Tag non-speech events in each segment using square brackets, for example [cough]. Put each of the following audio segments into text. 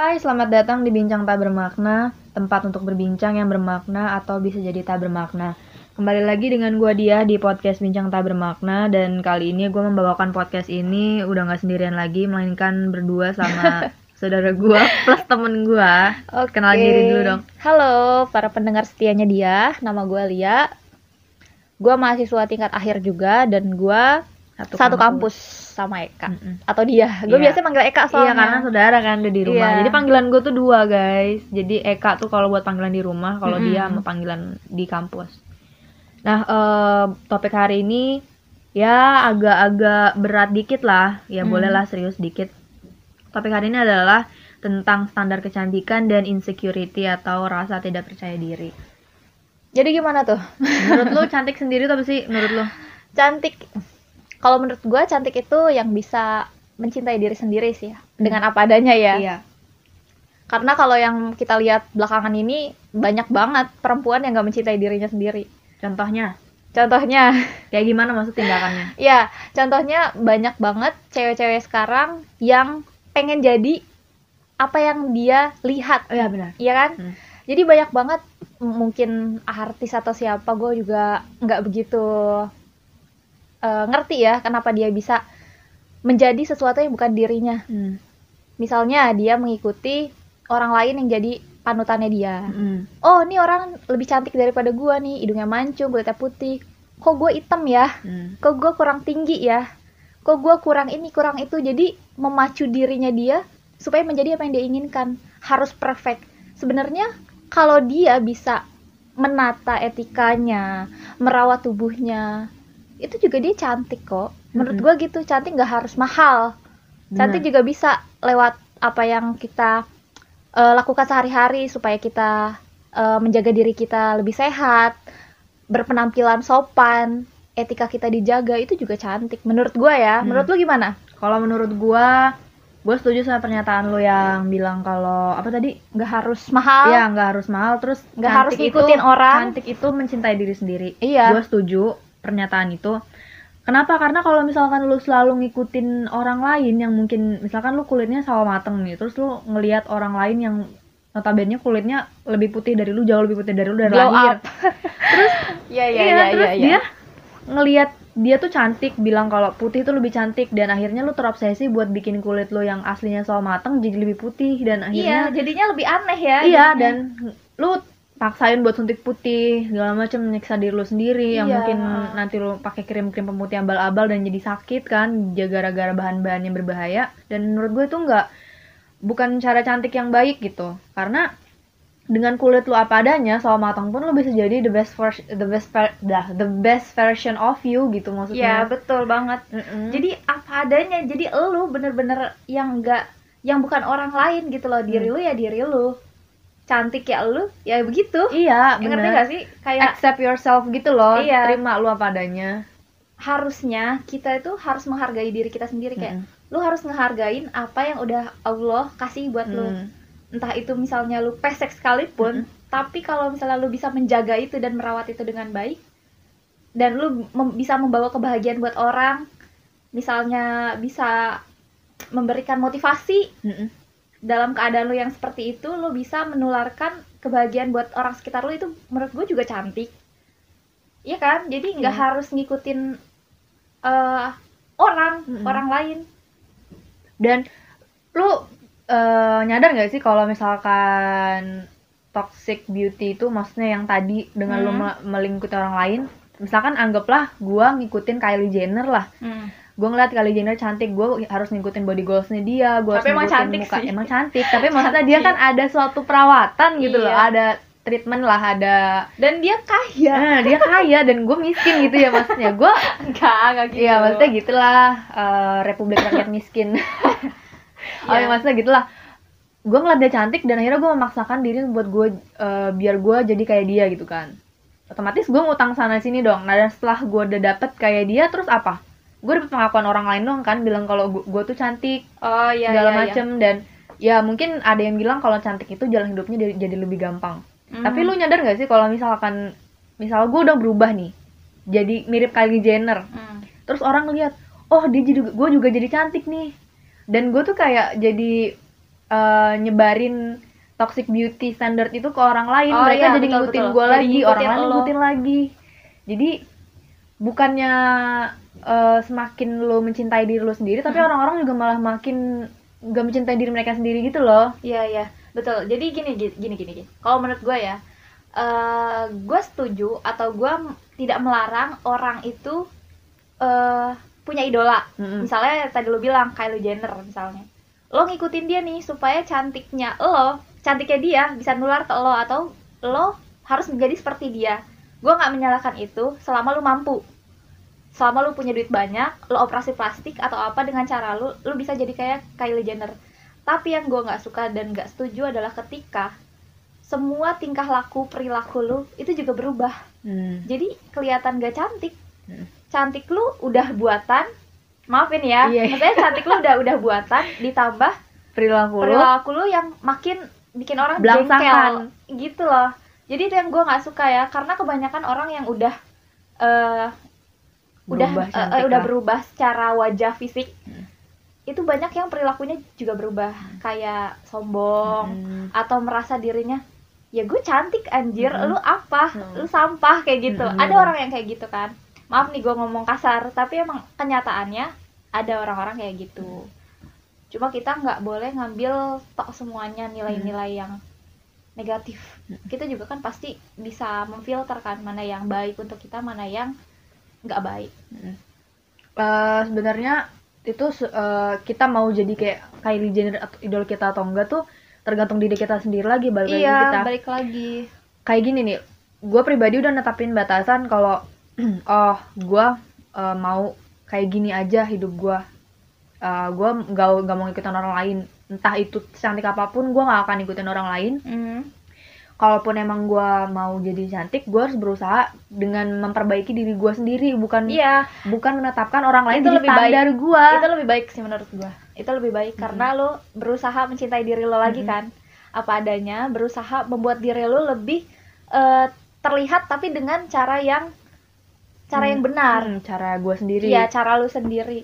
Hai, selamat datang di Bincang Tak Bermakna, tempat untuk berbincang yang bermakna atau bisa jadi tak bermakna. Kembali lagi dengan gua dia di podcast Bincang Tak Bermakna dan kali ini gue membawakan podcast ini udah nggak sendirian lagi, melainkan berdua sama [laughs] saudara gua plus temen gua. Oke. Kenal diri dulu dong. Halo para pendengar setianya dia, nama gue Lia. Gue mahasiswa tingkat akhir juga dan gue satu, kampus. sama Eka Mm-mm. atau dia. Gue Iya. biasanya manggil Eka Iya soalnya. karena saudara kan udah di rumah. Iya. Jadi panggilan gue tuh dua guys. Jadi Eka tuh kalau buat panggilan di rumah, kalau Mm-mm. dia sama panggilan di kampus. Nah eh, topik hari ini ya agak-agak berat dikit lah. Ya Hmm. bolehlah serius dikit. Topik hari ini adalah tentang standar kecantikan dan insecurity atau rasa tidak percaya diri. Jadi gimana tuh? Menurut lu [laughs] cantik sendiri tuh apa sih menurut lu? Cantik. Kalau menurut gue cantik itu yang bisa mencintai diri sendiri sih ya. Dengan apa adanya ya. Iya. Karena kalau yang kita lihat belakangan ini banyak banget perempuan yang gak mencintai dirinya sendiri. Contohnya Contohnya, kayak gimana maksud tindakannya? [laughs] ya contohnya banyak banget cewek-cewek sekarang yang pengen jadi apa yang dia lihat Oh iya benar. Iya kan? Hmm. Jadi banyak banget mungkin artis atau siapa gue juga nggak begitu eh, ngerti ya kenapa dia bisa menjadi sesuatu yang bukan dirinya. Hmm. Misalnya dia mengikuti orang lain yang jadi panutannya dia. Mm. Oh, ini orang lebih cantik daripada gua nih, hidungnya mancung, kulitnya putih. Kok gue hitam ya? Mm. Kok gue kurang tinggi ya? Kok gue kurang ini, kurang itu. Jadi memacu dirinya dia supaya menjadi apa yang dia inginkan. Harus perfect. Sebenarnya kalau dia bisa menata etikanya, merawat tubuhnya, itu juga dia cantik kok. Menurut Mm-mm. gua gitu, cantik nggak harus mahal. Cantik Benar. juga bisa lewat apa yang kita eh, lakukan sehari-hari supaya kita eh, menjaga diri kita lebih sehat, berpenampilan sopan, etika kita dijaga itu juga cantik. Menurut gua ya. Hmm. Menurut lu gimana? Kalau menurut gua, gua setuju sama pernyataan lu yang bilang kalau apa tadi? Nggak harus mahal. Iya, nggak harus mahal. Terus Nggak harus ngikutin orang. Cantik itu mencintai diri sendiri. Iya. Gua setuju pernyataan itu. Kenapa? Karena kalau misalkan lu selalu ngikutin orang lain yang mungkin misalkan lu kulitnya sawo mateng nih, terus lu ngelihat orang lain yang notabene kulitnya lebih putih dari lu, jauh lebih putih dari lu dari Glow lahir. up. [laughs] [laughs] Iya iya Iya, iya terus iya. dia ngelihat dia tuh cantik, bilang kalau putih itu lebih cantik dan akhirnya lu terobsesi buat bikin kulit lu yang aslinya sawo mateng jadi lebih putih dan Iya, akhirnya jadinya lebih aneh ya. iya jadinya. dan lu paksain buat suntik putih segala macam menyiksa diri lu sendiri yang Iya. mungkin nanti lu pakai krim-krim pemutih abal-abal dan jadi sakit kan ya gara-gara bahan-bahan yang berbahaya dan menurut gue itu nggak bukan cara cantik yang baik gitu karena dengan kulit lu apa adanya sawo matang pun lu bisa jadi the best vers- the best dah, the best version of you gitu maksudnya betul banget. Mm-mm. Jadi apa adanya. Jadi elu bener-bener yang enggak yang bukan orang lain gitu loh. Diri Hmm. lu ya diri lu. Cantik ya lu, ya begitu. iya Ngerti gak sih? Kayak accept yourself gitu loh Iya. terima lu apa adanya harusnya kita itu harus menghargai diri kita sendiri kayak Mm-mm. lu harus ngehargain apa yang udah Allah kasih buat lu Mm. entah itu misalnya lu pesek sekalipun tapi kalau misalnya lu bisa menjaga itu dan merawat itu dengan baik dan lu mem- bisa membawa kebahagiaan buat orang misalnya bisa memberikan motivasi Mm-mm. Dalam keadaan lu yang seperti itu lu bisa menularkan kebahagiaan buat orang sekitar lu itu menurut gue juga cantik Iya kan jadi nggak Iya. harus ngikutin eh, orang Mm-mm. orang lain dan lu eh, nyadar gak sih kalau misalkan toxic beauty itu maksudnya yang tadi dengan lu Hmm. me- melingkupi orang lain misalkan anggaplah gua ngikutin Kylie Jenner lah gua ngeliat Kylie Jenner cantik gua harus ngikutin body goalsnya dia gua harus Tapi emang cantik muka sih. emang cantik tapi [laughs] maksudnya dia kan ada suatu perawatan gitu loh Iya. ada treatment lah ada dan dia kaya nah, dia kaya dan gue miskin gitu ya maksudnya gue [laughs] enggak enggak gitu Iya, maksudnya gitulah eh, Republik Rakyat Miskin. [laughs] oh, Iya. ya maksudnya gitulah. Gue ngeliat dia cantik dan akhirnya gue memaksakan diri buat gue eh, biar gue jadi kayak dia gitu kan. Otomatis gue ngutang sana sini dong. Nah, dan setelah gue udah dapet kayak dia, terus apa? Gue dapet pengakuan orang lain dong kan, bilang kalau gue tuh cantik oh iya segala iya, iya. macem dan ya mungkin ada yang bilang kalau cantik itu jalan hidupnya jadi, jadi lebih gampang. Hmm. Tapi lu nyadar gak sih kalau misalkan misal gue udah berubah nih, jadi mirip Kylie Jenner, Hmm. terus orang ngeliat oh dia juga gue juga jadi cantik nih dan gue tuh kayak jadi eh, nyebarin toxic beauty standard itu ke orang lain Oh, mereka iya, jadi betul, ngikutin gue lagi orang lain ngikutin lagi jadi bukannya eh, semakin lo mencintai diri lo sendiri tapi Hmm. orang-orang juga malah makin gak mencintai diri mereka sendiri gitu loh Iya iya betul. Jadi gini gini gini gini. Kalau menurut gue ya, eh gue setuju atau gue tidak melarang orang itu eh punya idola. Mm-mm. Misalnya tadi lo bilang Kylie Jenner misalnya, lo ngikutin dia nih supaya cantiknya lo, cantiknya dia bisa nular ke lo atau lo harus menjadi seperti dia. Gue nggak menyalahkan itu selama lo mampu. Selama lo punya duit banyak, lo operasi plastik atau apa dengan cara lo, lo bisa jadi kayak Kylie Jenner. Tapi yang gue nggak suka dan nggak setuju adalah ketika semua tingkah laku perilaku lu itu juga berubah. Hmm. Jadi kelihatan gak cantik. Hmm. Cantik lu udah buatan. Maafin ya. Iya. Maksudnya cantik lu udah udah buatan ditambah perilaku perilaku lu yang makin bikin orang jengkel gitu loh. Jadi itu yang gue nggak suka ya karena kebanyakan orang yang udah udah berubah cantik eh, udah berubah secara wajah fisik. Hmm. Itu banyak yang perilakunya juga berubah kayak sombong Hmm. atau merasa dirinya ya gue cantik anjir Mm-mm. lu apa Mm. lu sampah kayak gitu Mm-mm. ada orang yang kayak gitu kan maaf nih gue ngomong kasar tapi emang kenyataannya ada orang-orang kayak gitu cuma kita nggak boleh ngambil tok semuanya nilai-nilai yang negatif kita juga kan pasti bisa memfilter kan mana yang baik untuk kita mana yang nggak baik. Eh, sebenarnya itu eh, kita mau jadi kayak Kylie Jenner atau idol kita atau enggak tuh tergantung diri kita sendiri lagi balik lagi iya kita. balik lagi. Kayak gini nih gue pribadi udah netapin batasan kalau [clears throat] oh gue eh, mau kayak gini aja hidup gue uh, gue nggak nggak mau ngikutin orang lain. Entah itu cantik apa pun gue nggak akan ngikutin orang lain. Hmm. Kalaupun emang gue mau jadi cantik gue harus berusaha dengan memperbaiki diri gue sendiri bukan iya. bukan menetapkan orang lain Itu jadi lebih baik. standar gue itu lebih baik sih menurut gua. Itu lebih baik karena lo berusaha mencintai diri lo lagi kan. Apa adanya berusaha membuat diri lo lebih eh, terlihat tapi dengan cara yang cara yang benar. Hmm, cara gue sendiri. Iya cara lo sendiri.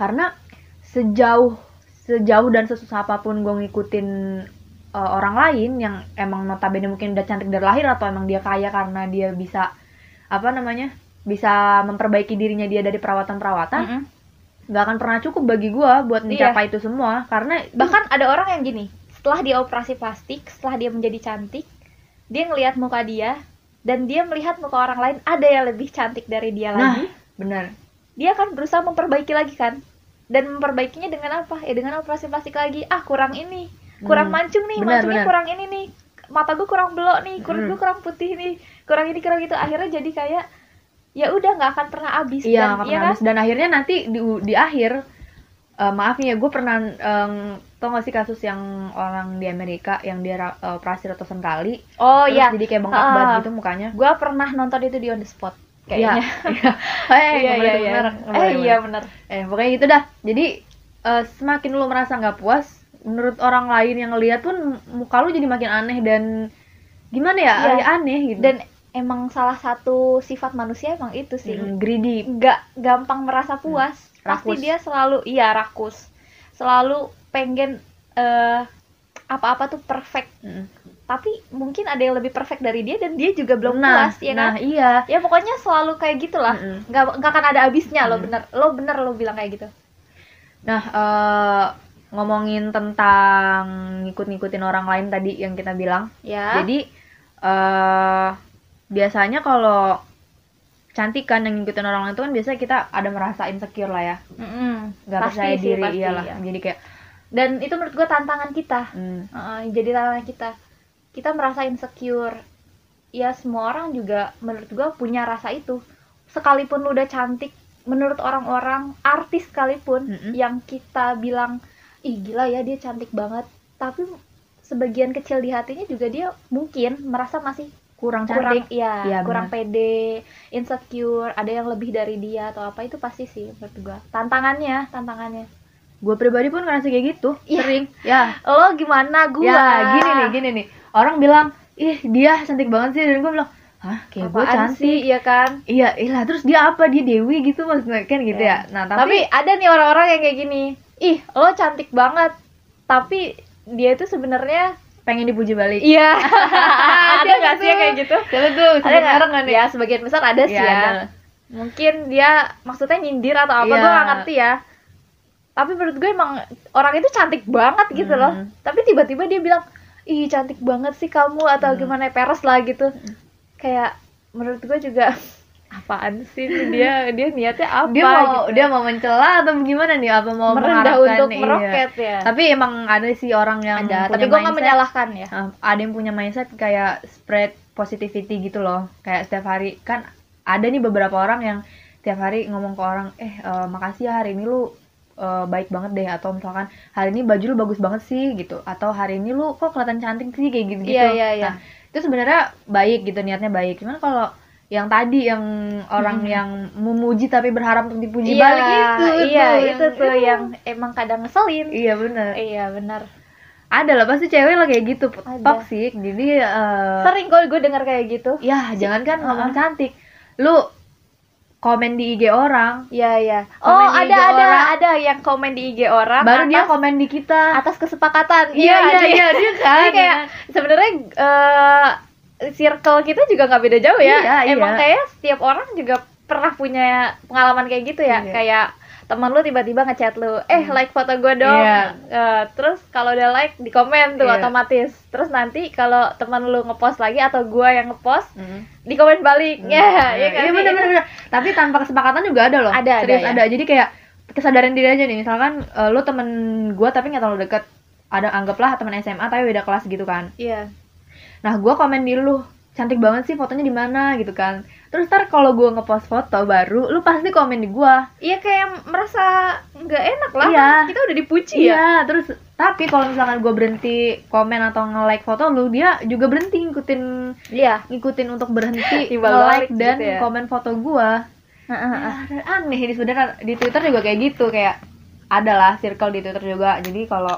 Karena sejauh sejauh dan sesusah apa pun gue ngikutin uh, orang lain yang emang notabene mungkin udah cantik dari lahir atau emang dia kaya karena dia bisa apa namanya bisa memperbaiki dirinya dia dari perawatan-perawatan Mm-mm. nggak akan pernah cukup bagi gue buat Iya. mencapai itu semua. Karena itu- bahkan ada orang yang gini setelah dia operasi plastik setelah dia menjadi cantik dia ngelihat muka dia dan dia melihat muka orang lain ada yang lebih cantik dari dia nah lagi. benar. Dia akan berusaha memperbaiki lagi kan? Dan memperbaikinya dengan apa? Ya dengan operasi plastik lagi. Ah kurang ini kurang Hmm. mancung nih Benar, mancungnya benar. kurang ini nih mata gue kurang belok nih kulit Hmm. gue kurang putih nih kurang ini kurang itu akhirnya jadi kayak ya udah nggak akan pernah habis iya dan iya kan dan akhirnya nanti di di akhir eh, maaf nih ya gue pernah em, tau gak sih kasus yang orang di Amerika yang dia eh, operasi ratusan kali oh iya jadi kayak bengkak Ah. banget gitu mukanya gue pernah nonton itu di on the spot kayaknya Iya. [laughs] Eh, iya boleh iya iya merek, nggak eh iya benar Eh, pokoknya gitu dah. Jadi eh, semakin lu merasa nggak puas, menurut orang lain yang ngeliat pun muka lu jadi makin aneh dan gimana ya? Iya. Ya aneh gitu. dan emang salah satu sifat manusia emang itu sih Mm, greedy. nggak gampang merasa puas pasti Rakus. dia selalu iya rakus selalu pengen eh, apa-apa tuh perfect Mm. tapi mungkin ada yang lebih perfect dari dia dan dia juga belum nah, puas ya nah kan iya. ya pokoknya selalu kayak gitulah nggak nggak akan ada habisnya lo Mm. bener lo bener lo bilang kayak gitu Nah, eh, ngomongin tentang ngikut-ngikutin orang lain tadi yang kita bilang. ya Jadi eh biasanya kalau cantik kan yang ngikutin orang lain itu kan biasanya kita ada merasa insecure lah ya Mm-mm. nggak Pasti percaya sih, diri pasti, iyalah ya. jadi kayak dan itu menurut gue tantangan kita hmm, Heeh, jadi tantangan kita kita merasa insecure ya semua orang juga menurut gua punya rasa itu sekalipun lu udah cantik menurut orang-orang artis sekalipun Mm-mm. yang kita bilang ih gila ya dia cantik banget. Tapi sebagian kecil di hatinya juga dia mungkin merasa masih kurang kurang cantik. ya Iya, kurang pede insecure ada yang lebih dari dia. Atau apa itu pasti sih menurut gua. Tantangannya tantangannya. Gue pribadi pun ngerasa kayak gitu Iya. sering. Ya. Lo gimana gua? Ya gini nih gini nih. Orang bilang ih dia cantik banget sih. Dan gue bilang hah kayak gue cantik sih? iya kan? Iya iya terus dia apa? Dia dewi gitu maksudnya kan gitu Ya. ya nah tapi, tapi, ada nih orang-orang yang kayak gini ih lo cantik banget tapi dia itu sebenarnya pengen dipuji balik iya [laughs] ada nggak sih kayak gitu Siapa tuh? ada nggak nih? ya sebagian besar ada sih Iya, ya ada. mungkin dia maksudnya nyindir atau apa Iya. gue gak ngerti ya tapi menurut gue emang orang itu cantik banget gitu loh Hmm. tapi tiba-tiba dia bilang ih cantik banget sih kamu atau Hmm. gimana peres lah gitu kayak menurut gue juga [laughs] apaan sih dia dia niatnya apa Dia mau gitu. dia mau mencela atau gimana nih? Apa mau merendah untuk Iya. meroket ya. Tapi emang ada sih orang yang ada punya tapi gue gak mindset- menyalahkan ya. Uh, ada yang punya mindset kayak spread positivity gitu loh. Kayak setiap hari. Kan ada nih beberapa orang yang tiap hari ngomong ke orang eh uh, makasih ya hari ini lu uh, baik banget deh. Atau misalkan hari ini baju lu bagus banget sih gitu. Atau hari ini lu kok kelihatan cantik sih kayak gitu gitu Iya, iya, iya. itu sebenarnya baik gitu niatnya baik. Cuman kalau yang tadi yang orang Hmm. yang memuji tapi berharap untuk dipuji iya balik itu iya tuh itu yang- tuh yang emang kadang ngeselin iya bener iya benar ada lah pasti cewek lah kayak gitu Ada. toxic jadi uh, sering kok gue denger kayak gitu Ya, jangan kan ngomong Uh-uh. cantik. Lu komen di IG orang, Iya iya. Oh ada ada orang. ada yang komen di IG orang. baru dia atas, komen di kita. atas kesepakatan. Iya, iya, iya, dia [laughs] kan. Jadi kayak sebenarnya eh, circle kita juga nggak beda jauh ya. Iya, iya. Emang kayak setiap orang juga pernah punya pengalaman kayak gitu ya. Iya. Kayak teman lu tiba-tiba ngechat lu, eh like foto gue dong. Iya. Eh, terus kalau udah like di komen tuh Iya. otomatis. Terus nanti kalau teman lu ngepost lagi atau gua yang ngepost Hmm. di komen balik. Ya, Iya, ya kan iya sih? bener, bener, bener. Tapi tanpa kesepakatan juga ada loh. Ada, ada, Serius ya. ada. Jadi kayak kesadaran diri aja nih. Misalkan eh, lu temen gua tapi nggak terlalu deket. Ada anggaplah teman SMA tapi beda kelas gitu kan. Iya. Nah, gua komen di lu, cantik banget sih fotonya di mana gitu kan. Terus ntar kalau gua ngepost foto baru, lu pasti komen di gua. Iya kayak merasa nggak enak lah. Iya. kan Kita udah dipuji ya. Iya, terus tapi kalau misalkan gue berhenti komen atau nge-like foto lu, dia juga berhenti ngikutin Iya. ngikutin untuk berhenti [laughs] Timbal nge-like balik dan gitu ya. komen foto gua. Heeh. Ya, aneh di sebenarnya di Twitter juga kayak gitu, kayak adalah circle di Twitter juga. Jadi kalau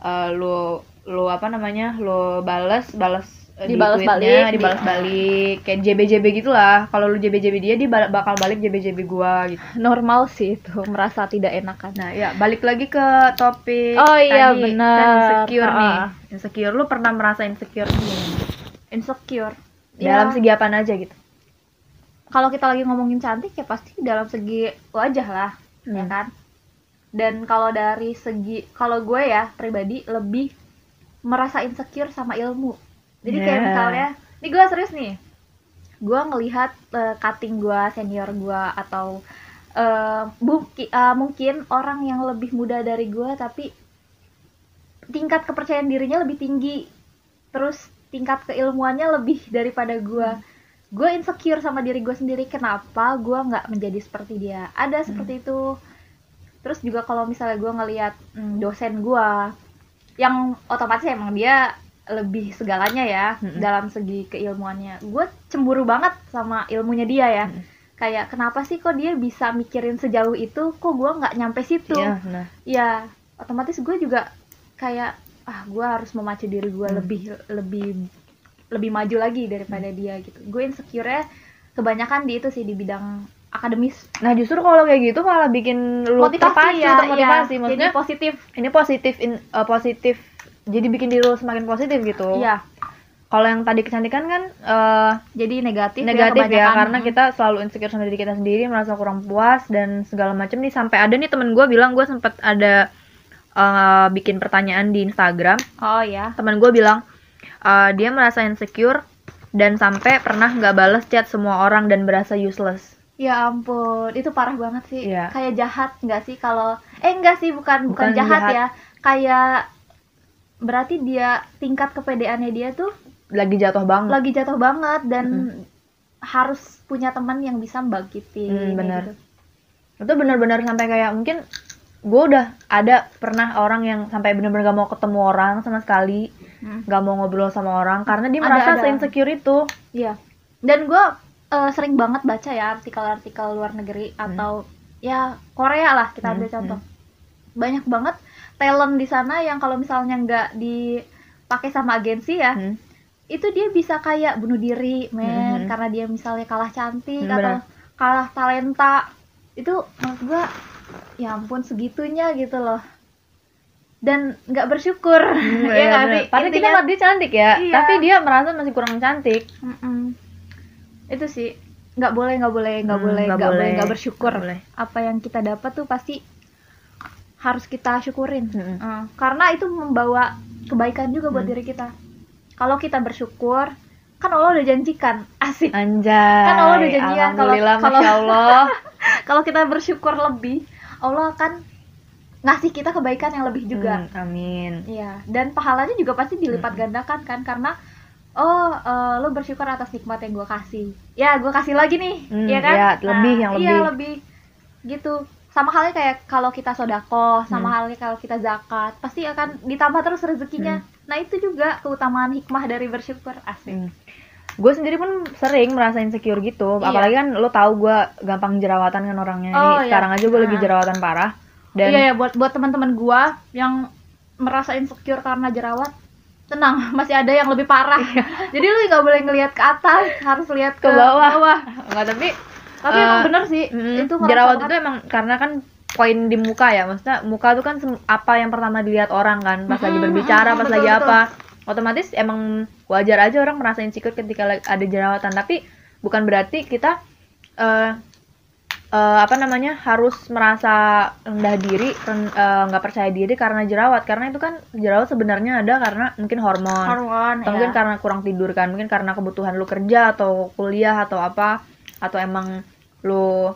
eh, lu lu apa namanya? lu bales bales di Dibalas tweetnya, balik, dibalas di- balik kayak JB-JB gitulah. Kalau lu JB-JB dia dia bal- bakal balik JB-JB gua gitu. [laughs] Normal sih itu merasa tidak enakan. Nah, ya balik lagi ke topik Oh iya, tadi, benar. kan insecure nih. Ha-ha. Insecure lu pernah merasa insecure nih? Insecure. Dalam Ya, segi apa aja gitu? kalau kita lagi ngomongin cantik ya pasti dalam segi wajah lah, ya Hmm. kan? Dan kalau dari segi kalau gue ya pribadi lebih merasa insecure sama ilmu. Jadi kayak Yeah. misalnya, ini gue serius nih. Gue ngelihat eh, cutting gue, senior gue atau eh, mungkin eh, mungkin orang yang lebih muda dari gue tapi tingkat kepercayaan dirinya lebih tinggi. Terus tingkat keilmuannya lebih daripada gue. Gue insecure sama diri gue sendiri. Kenapa gue nggak menjadi seperti dia? Ada seperti itu. Terus juga kalau misalnya gue ngelihat hmm, dosen gue, yang otomatis emang dia lebih segalanya ya Mm-mm. dalam segi keilmuannya. Gue cemburu banget sama ilmunya dia ya. Mm. Kayak kenapa sih kok dia bisa mikirin sejauh itu? Kok gue nggak nyampe situ? Iya, nah. ya otomatis gue juga kayak ah gue harus memacu diri gue Hmm. lebih lebih lebih maju lagi daripada dia gitu gue insecure kebanyakan di itu sih di bidang akademis Nah, justru kalau kayak gitu malah bikin lu terpacu, ya termotivasi. iya. Maksudnya jadi positif ini positif in, uh, positif jadi bikin diri lu semakin positif gitu. iya Kalau yang tadi kecantikan kan uh, jadi negatif negatif ya, kebanyakan. karena kita selalu insecure sama diri kita sendiri, merasa kurang puas dan segala macam nih sampai ada nih temen gue bilang gue sempat ada uh, bikin pertanyaan di Instagram oh ya teman gue bilang uh, dia merasa insecure dan sampai pernah nggak bales chat semua orang dan berasa useless ya ampun itu parah banget sih Iya. kayak jahat nggak sih kalau eh enggak sih bukan bukan, Bukan jahat, jahat. ya kayak berarti dia tingkat kepedeannya dia tuh lagi jatuh banget lagi jatuh banget dan harus punya teman yang bisa membangkitin Hmm, benar. gitu. itu benar-benar sampai kayak mungkin gue udah ada pernah orang yang sampai benar-benar gak mau ketemu orang sama sekali Hmm. gak mau ngobrol sama orang karena dia Ada, merasa ada. se-insecure itu Iya. Dan gue sering banget baca ya artikel-artikel luar negeri atau ya Korea lah kita ambil Hmm, contoh. Banyak banget talent di sana yang kalau misalnya nggak dipakai sama agensi ya, Hmm. itu dia bisa kayak bunuh diri, men, Hmm. karena dia misalnya kalah cantik Hmm, atau kalah talenta. Itu menurut gue ya ampun segitunya gitu loh. dan nggak bersyukur Hmm, [laughs] ya iya, nggak sih Padahal kita Intinya- ngeliat dia cantik ya, Iya. tapi dia merasa masih kurang cantik. Mm-mm. itu sih nggak boleh nggak boleh nggak Hmm, boleh nggak boleh nggak bersyukur Nggak boleh. apa yang kita dapat tuh pasti harus kita syukurin Mm-mm. Eh, karena itu membawa kebaikan juga buat Hmm. diri kita kalau kita bersyukur kan Allah udah janjikan asik Anjay. Kan Allah udah janjian kalau- kalau- [laughs] kalau kita bersyukur lebih Allah akan ngasih kita kebaikan yang lebih juga Hmm, amin. Iya, dan pahalanya juga pasti dilipat gandakan kan karena oh eh, lo bersyukur atas nikmat yang gue kasih. Ya, gue kasih lagi nih, Hmm, ya kan? iya, lebih, yang Iya, lebih. lebih. Gitu. Sama halnya kayak kalau kita sodako, sama Hmm. halnya kalau kita zakat, pasti akan ditambah terus rezekinya. Nah, itu juga keutamaan hikmah dari bersyukur. Asik. Hmm. Gue sendiri pun sering merasa insecure gitu. Iya. Apalagi kan lo tahu gue gampang jerawatan kan orangnya. Ini Oh, iya. sekarang aja gue lagi Ah. jerawatan parah. Dan Iya ya buat buat teman-teman gua yang merasa insecure karena jerawat, tenang, [laughs] masih ada yang lebih parah. Jadi lu nggak boleh ngelihat ke atas, harus lihat ke bawah. Enggak, tapi Tapi Eh, emang bener sih, mm, itu jerawat itu emang karena kan poin di muka ya. Maksudnya muka tuh kan apa yang pertama dilihat orang kan pas lagi berbicara, pas betul, lagi betul. apa. Otomatis emang wajar aja orang merasa insecure ketika ada jerawatan, tapi bukan berarti kita eh eh, apa namanya harus merasa rendah diri eh, nggak percaya diri karena jerawat karena itu kan jerawat sebenarnya ada karena mungkin hormon hormon atau ya. mungkin karena kurang tidur kan mungkin karena kebutuhan lu kerja atau kuliah atau apa atau emang lu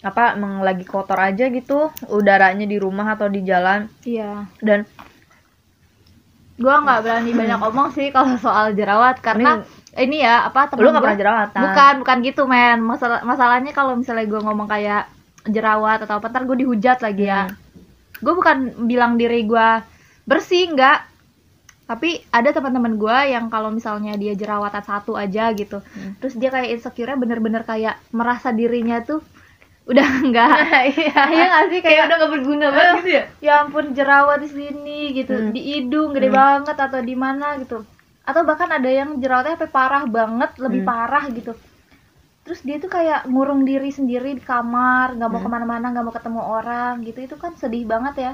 apa emang lagi kotor aja gitu udaranya di rumah atau di jalan Iya. dan Gua nggak berani banyak ngomong sih kalau soal jerawat karena ini, ya apa temen lu nggak gua- pernah jerawatan Bukan, bukan gitu men. Masalah masalahnya kalau misalnya gua ngomong kayak jerawat atau apa ntar gue dihujat lagi ya. Hmm. Gue bukan bilang diri gua bersih nggak. Tapi ada teman-teman gua yang kalau misalnya dia jerawatan satu aja gitu, Hmm. terus dia kayak insecure bener-bener kayak merasa dirinya tuh udah [laughs] enggak [laughs] iya Iya nggak sih kayak udah gak berguna banget gitu ya ya ampun jerawat di sini gitu Hmm. di hidung gede Hmm. banget atau di mana gitu atau bahkan ada yang jerawatnya sampai parah banget lebih Hmm. parah gitu terus dia tuh kayak ngurung diri sendiri di kamar nggak mau Hmm. ke mana-mana nggak mau ketemu orang gitu itu kan sedih banget ya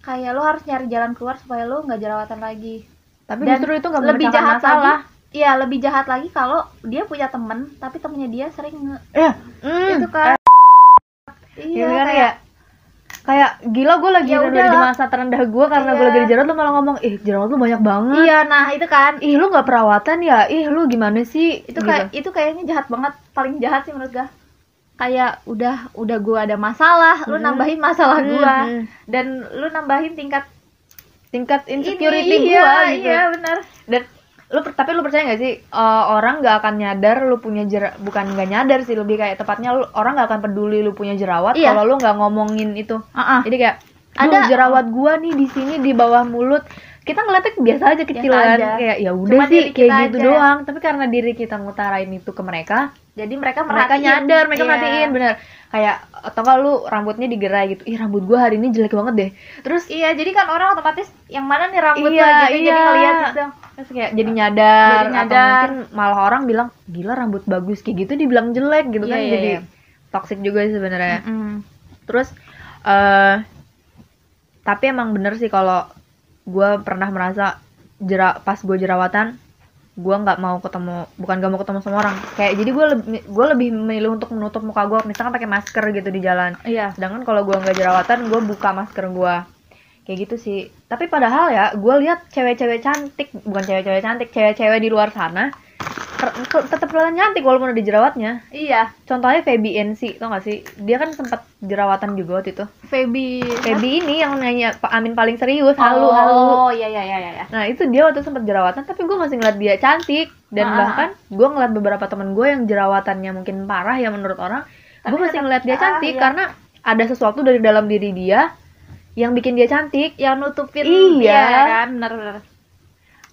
kayak lo harus nyari jalan keluar supaya lo nggak jerawatan lagi. Tapi Dan justru itu nggak lebih jahat masalah. lagi Iya lebih jahat lagi kalau dia punya temen tapi temennya dia sering nge ya hmm. itu kan. Iya iya kan kayak ya. Kayak gila gue lagi Ya udah di masa terendah gue karena gue Iya. lagi di jerawat lu malah ngomong ih jerawat lu banyak banget. Iya nah itu kan. Ih lu nggak perawatan ya? Ih lu gimana sih? Itu kayak itu kayaknya jahat banget paling jahat sih menurut gua kayak udah udah gua ada masalah lu Hmm. nambahin masalah Hmm, gua hmm. dan lu nambahin tingkat tingkat insecurity ini, gue iya, gitu iya benar dan lu tapi lu percaya gak sih eh, orang nggak akan nyadar lu punya jer bukan nggak nyadar sih lebih kayak tepatnya lu orang nggak akan peduli lu punya jerawat Iya. kalau lu nggak ngomongin itu uh jadi kayak Ada- jerawat gua nih di sini di bawah mulut kita ngeliatnya biasa aja kecil Biasa kan aja. kayak ya udah sih kayak gitu aja. doang tapi karena diri kita ngutarain itu ke mereka jadi mereka mereka merhatiin. nyadar mereka Iya. perhatiin bener kayak atau kalau lu rambutnya digerai gitu ih rambut gua hari ini jelek banget deh terus iya jadi kan orang otomatis yang mana nih rambut Iya, gitu jadi iya. ngeliat gitu terus kayak jadi nyadar, Jadi nyadar. atau mungkin malah orang bilang gila rambut bagus kayak gitu dibilang jelek gitu Iya, kan iya, jadi iya. toxic juga sih sebenarnya Mm-mm. terus eh tapi emang bener sih kalau gue pernah merasa jera pas gue jerawatan gue nggak mau ketemu bukan gak mau ketemu sama orang. Kayak jadi gue lebih gue lebih memilih untuk menutup muka gue misalkan pakai masker gitu di jalan. Iya. Sedangkan kalau gue nggak jerawatan gue buka masker gue kayak gitu sih. Tapi padahal ya gue lihat cewek-cewek cantik bukan cewek-cewek cantik cewek-cewek di luar sana tetap kelihatan cantik walaupun ada jerawatnya. Iya. Contohnya Feby NC tau gak sih? Dia kan sempat jerawatan juga waktu itu. Feby Feby ini yang nanya Pak Amin paling serius halu halu. oh iya iya iya iya. Nah itu dia waktu sempat jerawatan tapi gue masih ngeliat dia cantik. Dan Ah, ah, bahkan gue ngeliat beberapa temen gue yang jerawatannya mungkin parah ya menurut orang gue masih ngeliat dia ah, cantik iya. karena ada sesuatu dari dalam diri dia yang bikin dia cantik. Yang nutupin Iya. dia kan? Benar benar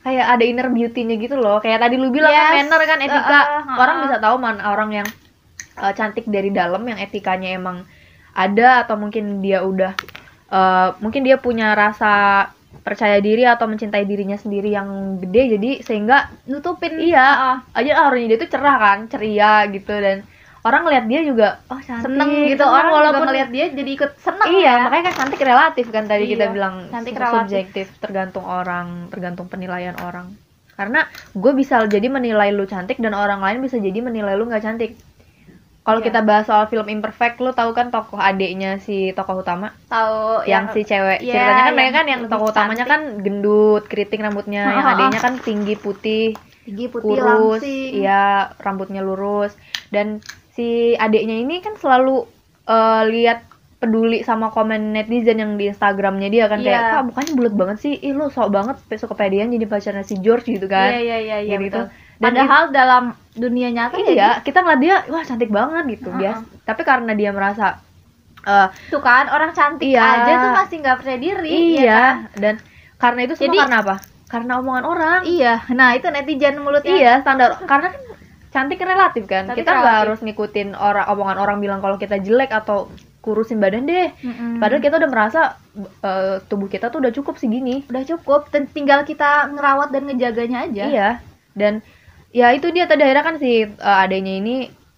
kayak ada inner beauty-nya gitu loh. Kayak tadi lu bilang kan Yes. manner kan etika. Uh, uh, uh, orang bisa tahu mana orang yang uh, cantik dari dalam yang etikanya emang ada atau mungkin dia udah uh, mungkin dia punya rasa percaya diri atau mencintai dirinya sendiri yang gede. Jadi sehingga nutupin. Iya. Aja auranya dia tuh cerah kan ceria gitu. Dan orang ngeliat dia juga oh cantik. Seneng gitu. seneng, orang walaupun juga ngeliat dia jadi ikut seneng iya ya. makanya kan cantik relatif kan tadi kita Iya, bilang cantik relatif. subjektif tergantung orang tergantung penilaian orang. Karena gue bisa jadi menilai lu cantik dan orang lain bisa jadi menilai lu nggak cantik. Kalau Iya. kita bahas soal film imperfect lu tahu kan tokoh adiknya si tokoh utama? Tahu yang, si cewek. Iya, ceritanya kan mereka yang kan yang tokoh utamanya cantik. kan gendut keriting rambutnya. Yang Heeh. adiknya kan tinggi putih tinggi putih kurus. langsing. Iya rambutnya lurus. Dan si adiknya ini kan selalu eh, lihat peduli sama komen netizen yang di Instagramnya dia kan kayak Iya. kak mukanya bulat banget sih ih lu sok banget suka kepedean jadi pacarnya si George gitu kan iya iya iya iya Gitu. Dan padahal dalam dunia nyata ya iya kita ngeliat dia wah cantik banget gitu Heeh. bias tapi karena dia merasa eh, tuh kan orang cantik Iya. aja tuh masih nggak percaya diri iya ya kan? dan karena itu semua Jadi- karena apa karena omongan orang iya nah itu netizen mulutnya Iya standar karena kan cantik relatif kan Cantik kita nggak harus ngikutin orang omongan orang bilang kalau kita jelek atau kurusin badan deh Mm-mm. padahal kita udah merasa eh, tubuh kita tuh udah cukup segini udah cukup tinggal kita ngerawat dan ngejaganya aja iya dan ya itu dia tadi akhirnya kan si eh, adanya ini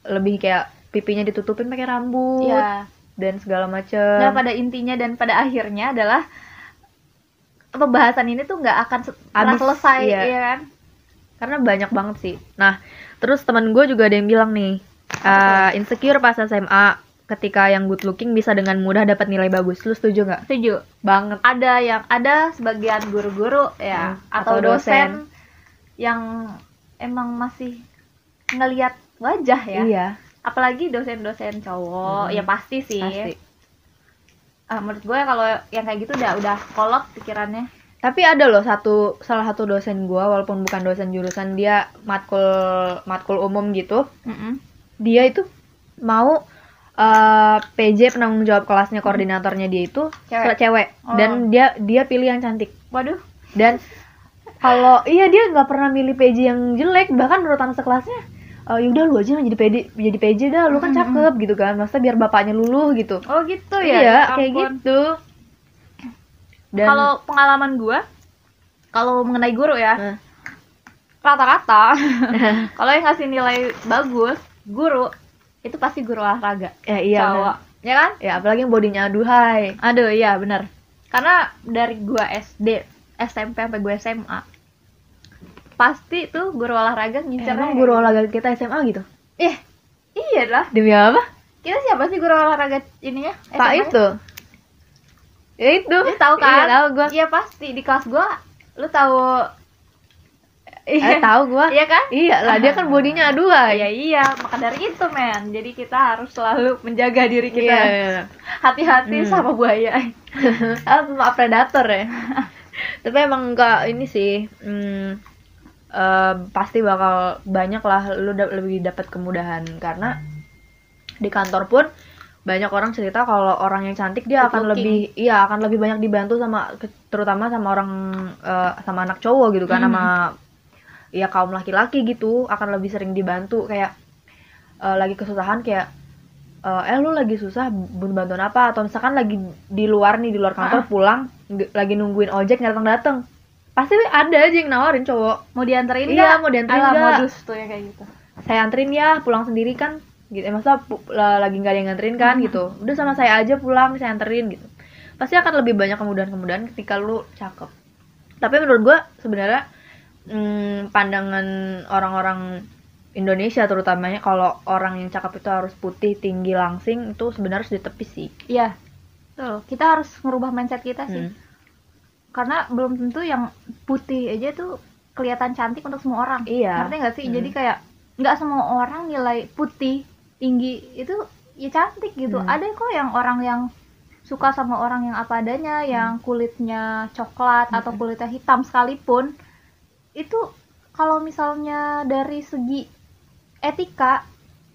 lebih kayak pipinya ditutupin pakai rambut Iya. dan segala macem Nah, pada intinya dan pada akhirnya adalah pembahasan ini tuh nggak akan pernah selesai, iya. ya kan? karena banyak banget sih nah terus teman gue juga ada yang bilang nih eh, insecure pas SMA ketika yang good looking bisa dengan mudah dapat nilai bagus lu setuju nggak Setuju. banget Ada yang ada sebagian guru-guru ya Hmm, atau, atau dosen, dosen. yang emang masih ngelihat wajah ya. iya Apalagi dosen-dosen cowok, Hmm. ya pasti sih. pasti Ah, menurut gue kalau yang kayak gitu udah udah kolot pikirannya. Tapi ada loh satu salah satu dosen gue walaupun bukan dosen jurusan dia matkul matkul umum gitu Mm-mm. dia itu mau eh, PJ penanggung jawab kelasnya koordinatornya dia itu Cewek. cewek Oh. dan dia dia pilih yang cantik Waduh. dan kalau iya dia nggak pernah milih PJ yang jelek bahkan menurut anak sekelasnya "Eh, yaudah lu aja jadi PJ jadi PJ dah lu kan cakep gitu kan masa biar bapaknya luluh gitu Oh gitu ya. iya Ya kayak gitu dan Kalau pengalaman gue, kalau mengenai guru ya, rata-rata [laughs] kalau yang ngasih nilai bagus, guru itu pasti guru olahraga, ya iya cowok, bener. ya kan? ya apalagi yang bodinya aduhai Aduh, iya bener. Karena dari gua SD, SMP sampai gue SMA, pasti tuh guru olahraga ngincernya. emang guru olahraga kita SMA gitu Eh, iya lah. demi apa Kita siapa sih guru olahraga ininya? pak itu ya itu Lu tahu kan? iya tahu gua Iya pasti di kelas gua, lu tahu? eh, tahu gua Iya kan? iya lah dia kan bodinya Iya aduhai iya, maka dari itu men. Jadi kita harus selalu menjaga diri kita. Iya, iya. Hati-hati Hmm. sama buaya. [laughs] ah maaf predator ya [laughs] tapi emang enggak ini sih hmm, eh, pasti bakal banyak lah lu da- lebih dapat kemudahan karena di kantor pun banyak orang cerita kalau orang yang cantik dia Good akan looking. lebih iya akan lebih banyak dibantu sama terutama sama orang eh, sama anak cowok gitu kan Hmm. sama ya kaum laki-laki gitu akan lebih sering dibantu kayak eh, lagi kesusahan kayak eh, eh lu lagi susah butuh bantuan apa atau misalkan lagi di luar nih di luar kantor pulang nge- lagi nungguin ojek nggak datang datang pasti ada aja yang nawarin cowok Mau dianterin Iya, mau dianterin Alah, nggak? modus tuh yang kayak gitu. saya anterin ya pulang sendiri kan gitu eh, masa lagi nggak ada yang nganterin kan gitu udah sama saya aja pulang saya anterin gitu pasti akan lebih banyak kemudahan-kemudahan ketika lu cakep tapi menurut gua sebenarnya hmm, pandangan orang-orang Indonesia terutamanya kalau orang yang cakep itu harus putih tinggi langsing itu sebenarnya harus ditepis sih Iya. Tuh, kita harus merubah mindset kita sih. Hmm. Karena belum tentu yang putih aja tuh kelihatan cantik untuk semua orang. Iya. Ngerti nggak sih? Hmm. Jadi kayak nggak semua orang nilai putih tinggi itu ya cantik gitu. Hmm. Ada kok yang orang yang suka sama orang yang apa adanya, yang kulitnya coklat atau Hmm. kulitnya hitam sekalipun, itu kalau misalnya dari segi etika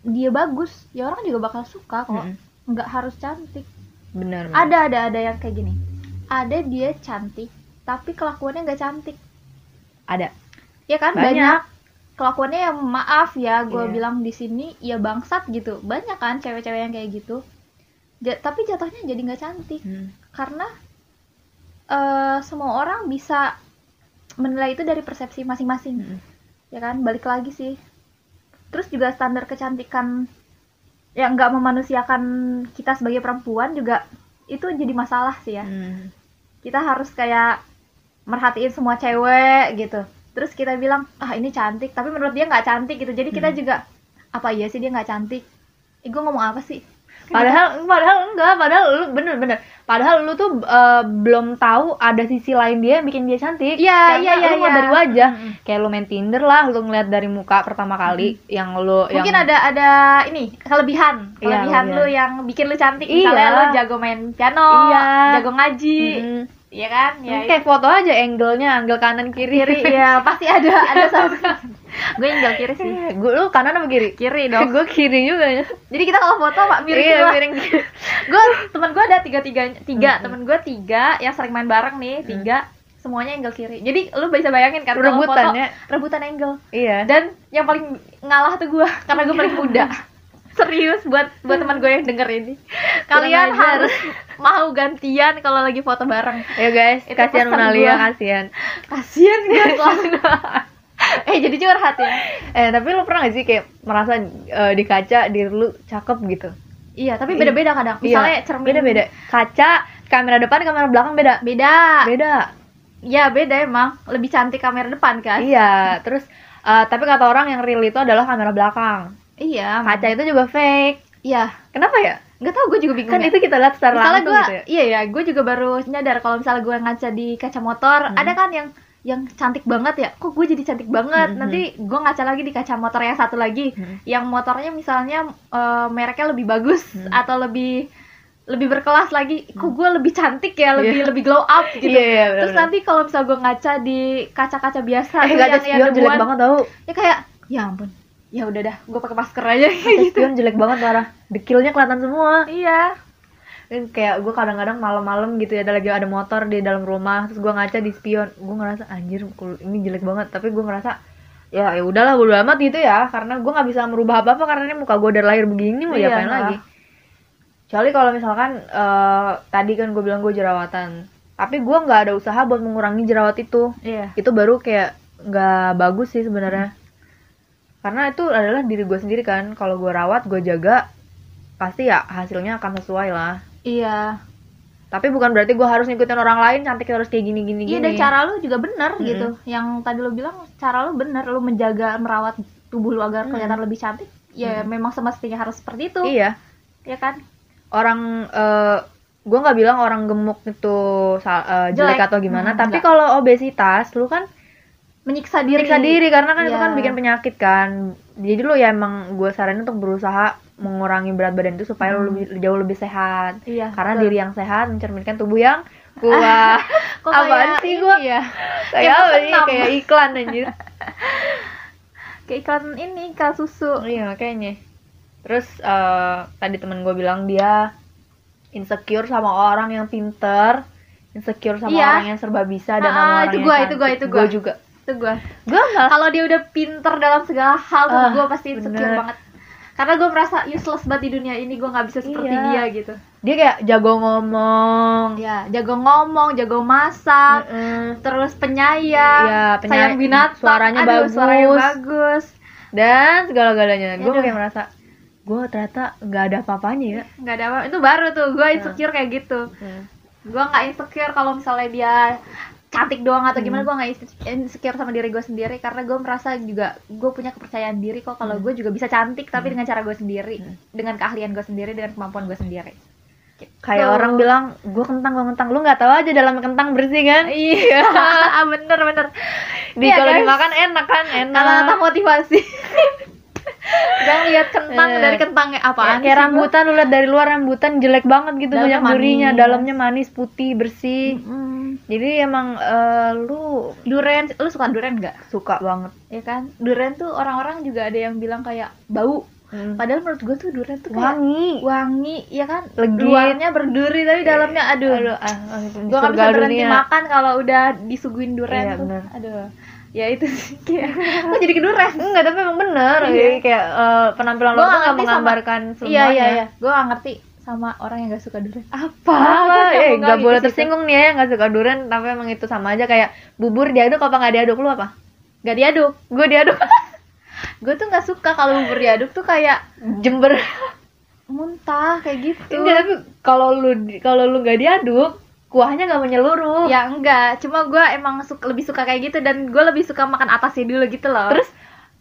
dia bagus, ya orang juga bakal suka kok. Mm-mm. Nggak harus cantik. benar benar. Ada ada ada yang kayak gini. Ada dia cantik, tapi kelakuannya nggak cantik. ada Ya kan Banyak. banyak, kelakuannya yang maaf ya, gue Iya. bilang di sini ya bangsat gitu. Banyak kan cewek-cewek yang kayak gitu. Ja- tapi jatuhnya jadi nggak cantik Hmm. karena eh, semua orang bisa menilai itu dari persepsi masing-masing. Mm-mm. Ya kan, balik lagi sih. Terus juga standar kecantikan yang nggak memanusiakan kita sebagai perempuan juga itu jadi masalah sih ya Hmm. kita harus kayak merhatiin semua cewek gitu terus kita bilang ah ini cantik tapi menurut dia nggak cantik gitu jadi kita Hmm. juga apa iya sih dia nggak cantik eh, gue ngomong apa sih Padahal padahal enggak, padahal lu bener bener. Padahal lu tuh eh, belum tahu ada sisi lain dia yang bikin dia cantik. Iya, iya, iya, Lu iya. dari wajah. Mm-mm. Kayak lu main Tinder lah, lu ngeliat dari muka pertama kali yang lu mungkin yang ada ada ini kelebihan Iya, kelebihan lu kelebihan. yang bikin lu cantik Iya. misalnya lu jago main piano Iya. jago ngaji Mm. Iya kan ya kayak foto aja angle-nya, angle kanan kiri. kiri ya pasti ada ada satu [laughs] gue yang kiri sih [laughs] Gue lu kanan apa kiri? kiri dong [laughs] gue kiri juga ya. jadi kita kalau foto pak miring iya, miring kiri. gue temen gue ada tiga tiga tiga Mm-mm. temen gue tiga yang sering main bareng nih tiga semuanya angle kiri jadi lu bisa bayangin kan kalau Rebutan foto, ya. rebutan angle Iya. dan yang paling ngalah tuh gue karena gue paling muda serius buat buat teman gue yang denger ini kalian harus mau gantian kalau lagi foto bareng Ya guys, Itu kasihan Menalia, gua. kasihan. kasian [laughs] guys eh jadi curhat ya Eh, tapi lu pernah gak sih kayak merasa eh, di kaca diri lu cakep gitu? iya tapi beda beda kadang Iya, misalnya cermin beda-beda. Kaca, kamera depan, kamera belakang beda. beda Beda. ya beda emang lebih cantik kamera depan kan Iya, terus eh, tapi kata orang yang real itu adalah kamera belakang. Iya Kaca itu juga fake. iya Kenapa ya? nggak tahu gue juga bingung Kan ya. itu kita lihat secara misalnya langsung gue gitu ya. iya ya gue juga baru nyadar kalau misalnya gue ngaca di kaca motor Hmm. ada kan yang yang cantik banget ya kok gue jadi cantik banget Hmm, nanti gue ngaca lagi di kaca motor yang satu lagi Hmm. yang motornya misalnya eh, mereknya lebih bagus Hmm. atau lebih lebih berkelas lagi kok gue lebih cantik ya lebih Iya. lebih glow up gitu Iya, iya, benar, terus nanti kalau misalnya gue ngaca di kaca-kaca biasa Eh, tuh yang, yang jelek banget tau. ya kayak ya ampun ya udah dah gue pakai masker aja [laughs] Kaca spion jelek banget parah. Dekilnya kelihatan semua. iya. Kan kayak gue kadang-kadang malam-malam gitu ya ada lagi ada motor di dalam rumah terus gue ngaca di spion. Gue ngerasa anjir ini jelek banget. Tapi gue ngerasa ya ya udahlah bodo amat gitu ya. Karena gue nggak bisa merubah apa apa karena ini muka gue dari lahir begini mau Iya, diapain lah. lagi? Kecuali kalau misalkan eh, tadi kan gue bilang gue jerawatan. Tapi gue nggak ada usaha buat mengurangi jerawat itu. Iya. Itu baru kayak nggak bagus sih sebenarnya karena itu adalah diri gue sendiri kan kalau gue rawat gue jaga pasti ya hasilnya akan sesuai lah iya tapi bukan berarti gue harus ngikutin orang lain cantik harus kayak gini gini Iya gini dan cara lu juga benar Mm-mm. gitu. Yang tadi lu bilang cara lu benar, lu menjaga merawat tubuh lu agar Mm. kelihatan lebih cantik. Ya memang semestinya harus seperti itu. iya Ya kan? orang eh gue nggak bilang orang gemuk itu eh, jelek, Jelek. atau gimana Hmm, tapi kalau obesitas lu kan Menyiksa diri. periksa diri karena kan itu Iya. kan bikin penyakit kan jadi lu ya emang gue saranin untuk berusaha mengurangi berat badan itu supaya lu Hmm. lebih jauh lebih sehat Iya. karena betul. diri yang sehat mencerminkan tubuh yang kuat [laughs] Kok apaan kayak sih gua? ya? kayak apa nih kayak iklan anjir [laughs] Kayak iklan ini, iklan susu. iya kayaknya terus eh, tadi temen gue bilang dia insecure sama orang yang pinter insecure sama Iya. orang yang serba bisa dan Ah, sama orang itu yang gua, cantik. itu gua, itu gua. juga Itu gua. gue malah Kalau dia udah pinter dalam segala hal tuh Ah, gue pasti insecure bener. banget. Karena gue merasa useless banget di dunia ini, gue nggak bisa seperti Iya. dia gitu. dia kayak jago ngomong Ya, jago ngomong, jago masak, Heeh. terus penyayang, Iya, penyay- sayang binatang, suaranya Aduh, bagus. suaranya bagus. dan segala-galanya gue kayak merasa gue ternyata nggak ada apa-apanya ya nggak ada apa itu baru tuh gue insecure kayak gitu gue nggak insecure kalau misalnya dia cantik doang atau gimana Hmm. gue nggak inse- insecure sama diri gue sendiri karena gue merasa juga gue punya kepercayaan diri kok kalau Hmm. gue juga bisa cantik tapi Hmm. dengan cara gue sendiri Hmm. dengan keahlian gue sendiri dengan kemampuan gue sendiri kayak Tuh. orang bilang gue kentang gue kentang lu nggak tahu aja dalam kentang bersih kan iya [laughs] bener bener di Iya, kalau dimakan enak kan enak kata-kata motivasi [laughs] jangan lihat kentang Iya. dari kentangnya kayak, apaan kayak sih, rambutan lu lihat dari luar rambutan jelek banget gitu Dalamnya banyak durinya. manis. dalamnya manis putih bersih. Mm-mm. jadi emang eh, lu durian lu suka durian nggak suka banget. Ya kan? Durian tuh orang-orang juga ada yang bilang kayak bau. Padahal menurut gue tuh durian tuh kayak wangi. wangi ya kan? Legit. luarnya berduri tapi dalamnya aduh, aduh ah, gue gak bisa berhenti dunia. makan kalau udah disuguhin durian Iya, tuh. bener. aduh ya itu sih kayak gue [laughs] jadi ke durian enggak tapi emang bener. Iya. jadi kayak eh, penampilan Gua lo tuh nggak nggak ngerti sama- menggambarkan semuanya. iya iya. Iya gue gak ngerti sama orang yang gak suka durian. Apa? [laughs] Apa? eh nggak nggak boleh gitu tersinggung nih ya nggak suka durian. Tapi emang itu sama aja kayak bubur diaduk apa nggak diaduk? Lu apa? Gak diaduk. Gue diaduk. [laughs] Gue tuh gak suka kalau bubur diaduk tuh kayak jember. muntah kayak gitu. Enggak tapi kalau lu kalau lu nggak diaduk kuahnya nggak menyeluruh. Ya enggak. Cuma gue emang suka, lebih suka kayak gitu dan gue lebih suka makan atasnya dulu gitu loh. Terus?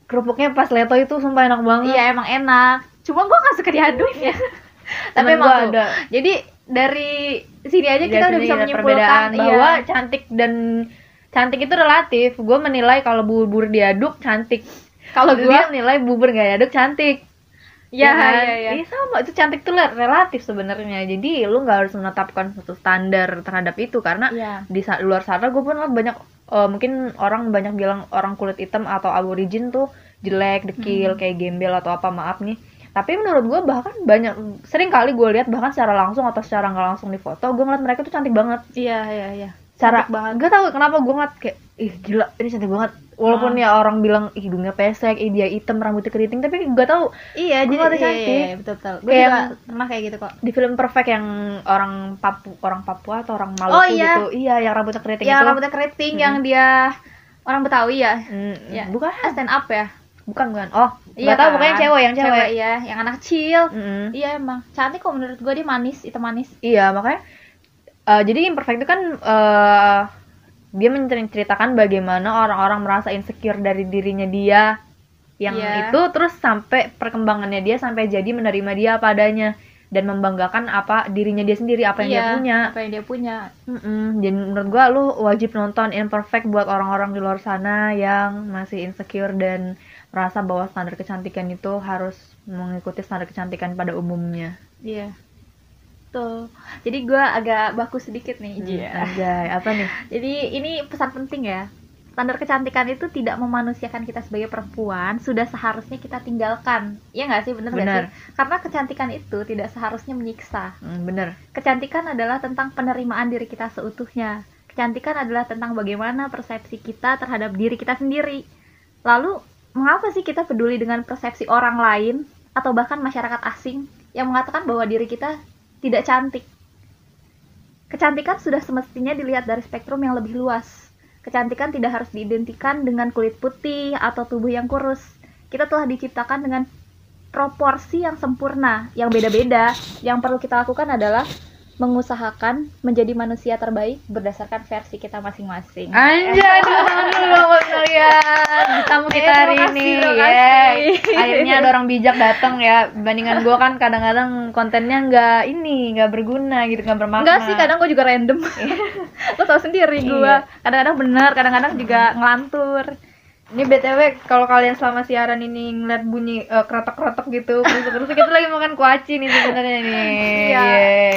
Kerupuknya pas leto itu sumpah enak banget. Iya emang enak. Cuma gue gak suka diaduk. Ya [laughs] tapi emang gua tuh ada. jadi dari sini aja kita Jadi udah bisa menyimpulkan bahwa iya. cantik dan cantik itu relatif. Gue menilai kalau bubur diaduk cantik. Kalau gue menilai bubur nggak diaduk cantik ya kan? ya ya Iya, sama. Itu cantik tuh relatif sebenarnya. Jadi lu nggak harus menetapkan suatu standar terhadap itu. Karena Iya. di luar sana gue pun banyak eh, mungkin orang banyak bilang orang kulit hitam atau aborigin tuh jelek dekil kayak gembel atau apa maaf nih. Tapi menurut gue bahkan banyak sering kali gue lihat bahkan secara langsung atau secara nggak langsung di foto gue ngeliat mereka tuh cantik banget. Iya iya iya. Cara Cantik banget. gak tau kenapa gue ngeliat kayak ih gila ini cantik banget walaupun Ah. ya orang bilang ih hidungnya pesek ih dia hitam rambutnya keriting tapi gak tau iya jadi iya, cantik. iya, iya, betul betul. Gue juga pernah kayak gitu kok. di film Perfect yang orang Papu orang Papua atau orang Maluku Oh, iya. gitu. Iya yang rambutnya keriting yang itu. rambutnya keriting yang dia orang Betawi ya? Hmm, ya. Bukan. Stand up ya? Bukan bukan. Oh Iya nggak tahu kan? pokoknya cewek yang cewek, iya yang anak kecil. Mm-mm. iya emang. Cantik kok menurut gue dia manis itu manis. Iya makanya eh, jadi imperfect itu kan eh, dia menceritakan bagaimana orang-orang merasa insecure dari dirinya dia yang Iya. itu terus sampai perkembangannya dia sampai jadi menerima dia apa adanya dan membanggakan apa dirinya dia sendiri apa yang dia Iya, punya apa yang dia punya Mm-mm. Jadi menurut gua lu wajib nonton Imperfect buat orang-orang di luar sana yang masih insecure dan merasa bahwa standar kecantikan itu harus mengikuti standar kecantikan pada umumnya. iya tuh jadi gue agak baku sedikit nih Hmm, Iya. Anjay, apa nih? [laughs] Jadi ini pesan penting ya. Standar kecantikan itu tidak memanusiakan kita sebagai perempuan, sudah seharusnya kita tinggalkan. Iya nggak sih, bener nggak Benar. sih? Karena kecantikan itu tidak seharusnya menyiksa. Hmm, bener. Kecantikan adalah tentang penerimaan diri kita seutuhnya. Kecantikan adalah tentang bagaimana persepsi kita terhadap diri kita sendiri. Lalu, mengapa sih kita peduli dengan persepsi orang lain atau bahkan masyarakat asing yang mengatakan bahwa diri kita tidak cantik? Kecantikan sudah semestinya dilihat dari spektrum yang lebih luas. Kecantikan tidak harus diidentikan dengan kulit putih atau tubuh yang kurus. Kita telah diciptakan dengan proporsi yang sempurna, yang beda-beda. Yang perlu kita lakukan adalah mengusahakan menjadi manusia terbaik berdasarkan versi kita masing-masing. Anjay, tepuk tangan dulu buat kalian. Tamu kita Eh, hari terima kasih, ini. terima kasih. Akhirnya ada orang bijak datang ya. Bandingan gua kan kadang-kadang kontennya nggak ini, nggak berguna gitu, nggak bermakna. Enggak sih, kadang gue juga random. Lo tau sendiri gue. Iya. Kadang-kadang benar, kadang-kadang juga ngelantur. Ini BTW kalau kalian selama siaran ini ngeliat bunyi eh, kerotok-kerotok gitu, terus kita lagi makan kuaci nih sebenarnya nih. Iya. Yeay.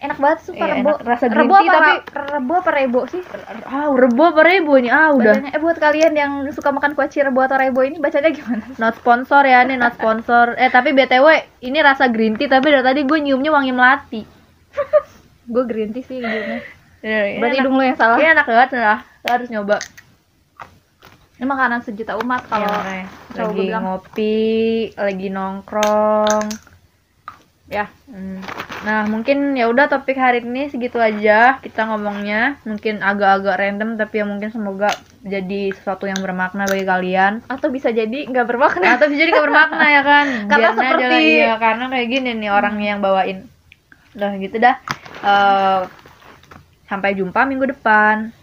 Enak banget sumpah Iya, rebo. enak. Rasa green rebo tea, apa tapi- rebo apa rebo sih? Ah, rebo apa rebo nih? Ah, udah. Bacanya, eh buat kalian yang suka makan kuaci rebo atau rebo ini bacanya gimana? [laughs] Not sponsor ya nih, not sponsor. Eh tapi BTW ini rasa green tea tapi dari tadi gue nyiumnya wangi melati. [laughs] gue green tea sih hidungnya. Berarti Berarti hidung lu yang salah. Ini enak banget lah. Lo harus nyoba. Ini makanan sejuta umat kalau Iya, cowok lagi ngopi, lagi nongkrong. Ya, Hmm. Nah, mungkin ya udah topik hari ini segitu aja kita ngomongnya. Mungkin agak-agak random tapi ya mungkin semoga jadi sesuatu yang bermakna bagi kalian. atau bisa jadi nggak bermakna. Atau bisa jadi nggak bermakna ya kan? [laughs] Karena Biarin aja seperti- lah, iya, karena kayak gini nih orangnya yang bawain. Udah gitu dah. Eh, sampai jumpa minggu depan.